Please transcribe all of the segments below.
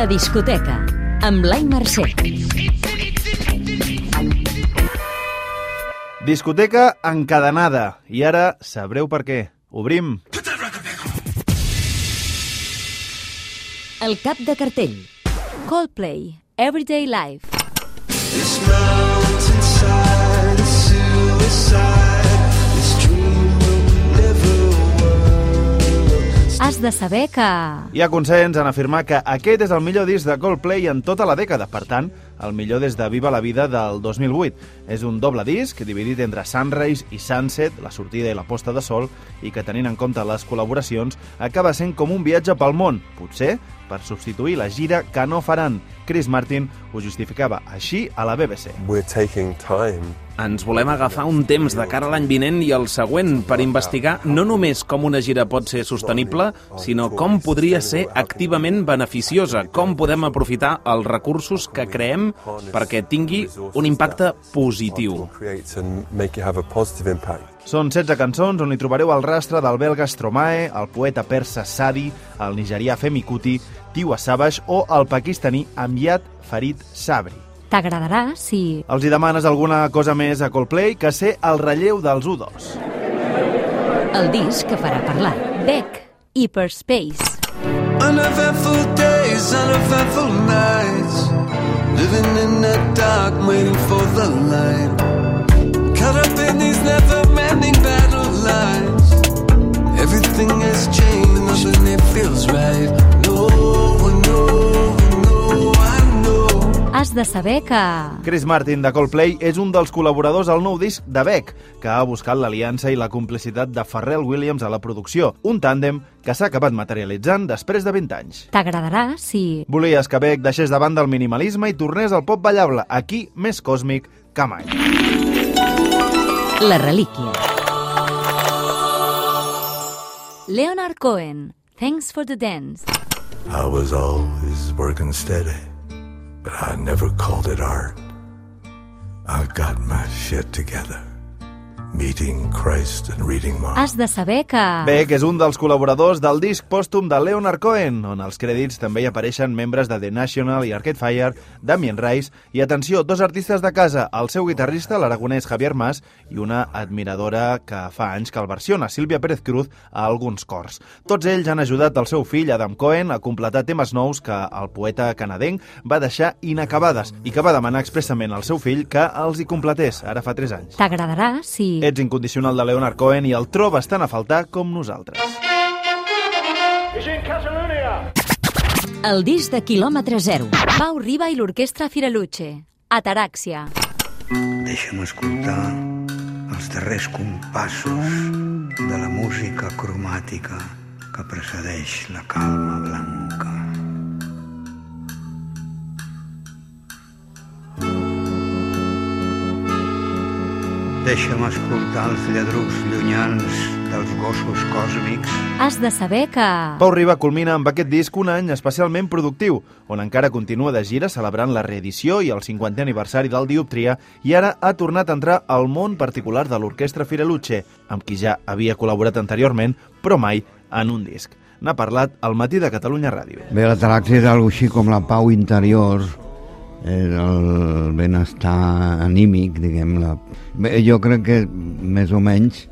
La discoteca, amb Blai Mercè. Discoteca encadenada. I ara sabreu per què. Obrim. El cap de cartell. Coldplay, Everyday Life. Mountainside De saber que... Hi ha consens en afirmar que aquest és el millor disc de Coldplay en tota la dècada. Per tant, el millor des de Viva la Vida del 2008. És un doble disc dividit entre Sunrise i Sunset, la sortida i la posta de sol, i que tenint en compte les col·laboracions acaba sent com un viatge pel món, potser per substituir la gira que no faran. Chris Martin ho justificava així a la BBC. We're taking time Ens volem agafar un temps de cara a l'any vinent i el següent per investigar no només com una gira pot ser sostenible, sinó com podria ser activament beneficiosa, com podem aprofitar els recursos que creem perquè tingui un impacte positiu. Són 16 cançons on hi trobareu el rastre del belga Stromae, el poeta persa Sadi, el nigerià Femi Kuti, Tiwa Savage o el pakistaní Amjad Farid Sabri. T'agradarà si... Els hi demanes alguna cosa més a Coldplay que ser el relleu dels U2. El disc que farà parlar. Beck, Hyperspace. Uneventful days, uneventful nights. Living in the dark, waiting for the light. Caught up in these never-ending battle lines. Everything has changed, nothing it feels right. Has de saber que... Chris Martin de Coldplay és un dels col·laboradors al nou disc de Beck, que ha buscat l'aliança i la complicitat de Pharrell Williams a la producció, un tàndem que s'ha acabat materialitzant després de 20 anys. T'agradarà si... Volies que Beck deixés de banda el minimalisme i tornés al pop ballable, aquí més còsmic que mai. La relíquia. Leonard Cohen, Thanks for the Dance. I was always working steady, but I never called it art. I got my shit together, meeting Christ and reading. Has de saber que... Beck és un dels col·laboradors del disc pòstum de Leonard Cohen, on als crèdits també hi apareixen membres de The National i Arcade Fire, Damien Rice i, atenció, dos artistes de casa, el seu guitarrista, l'aragonès Javier Mas, i una admiradora que fa anys que el versiona, Sílvia Pérez Cruz, a alguns cors. Tots ells han ajudat el seu fill, Adam Cohen, a completar temes nous que el poeta canadenc va deixar inacabades i que va demanar expressament al seu fill que els hi completés, ara fa 3 anys. T'agradarà si... Ets incondicional de Leonard Cohen i el trobes tan a faltar com nosaltres. El disc de quilòmetre zero. Pau Riba i l'orquestra Firaluce. Ataràxia. Deixa'm escoltar els darrers compassos de la música cromàtica que precedeix la calma blanca. Deixa'm escoltar els lladrucs llunyans dels gossos còsmics Has de saber que... Pau Riba culmina amb aquest disc un any especialment productiu, on encara continua de gira celebrant la reedició i el 50è aniversari del Dioptria i ara ha tornat a entrar al món particular de l'orquestra Firaluce, amb qui ja havia col·laborat anteriorment, però mai en un disc. N'ha parlat al matí de Catalunya Ràdio. Bé, la taràxia és així com la pau interior, el benestar anímic, diguem la... Bé, jo crec que més o menys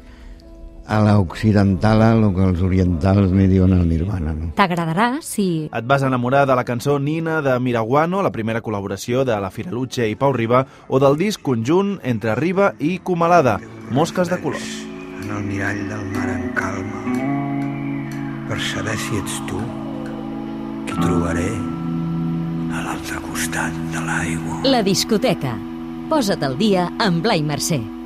a l'occidental el que els orientals li diuen el nirvana, no? T'agradarà si... Et vas enamorar de la cançó Nina de Miraguano, la primera col·laboració de la Firaluce i Pau Riba, o del disc conjunt entre Riba i Comalada, Mosques de colors. En el mirall del mar en calma, per saber si ets tu qui trobaré a l'altre costat de l'aigua. La discoteca. Posa't al dia amb Blai Mercè.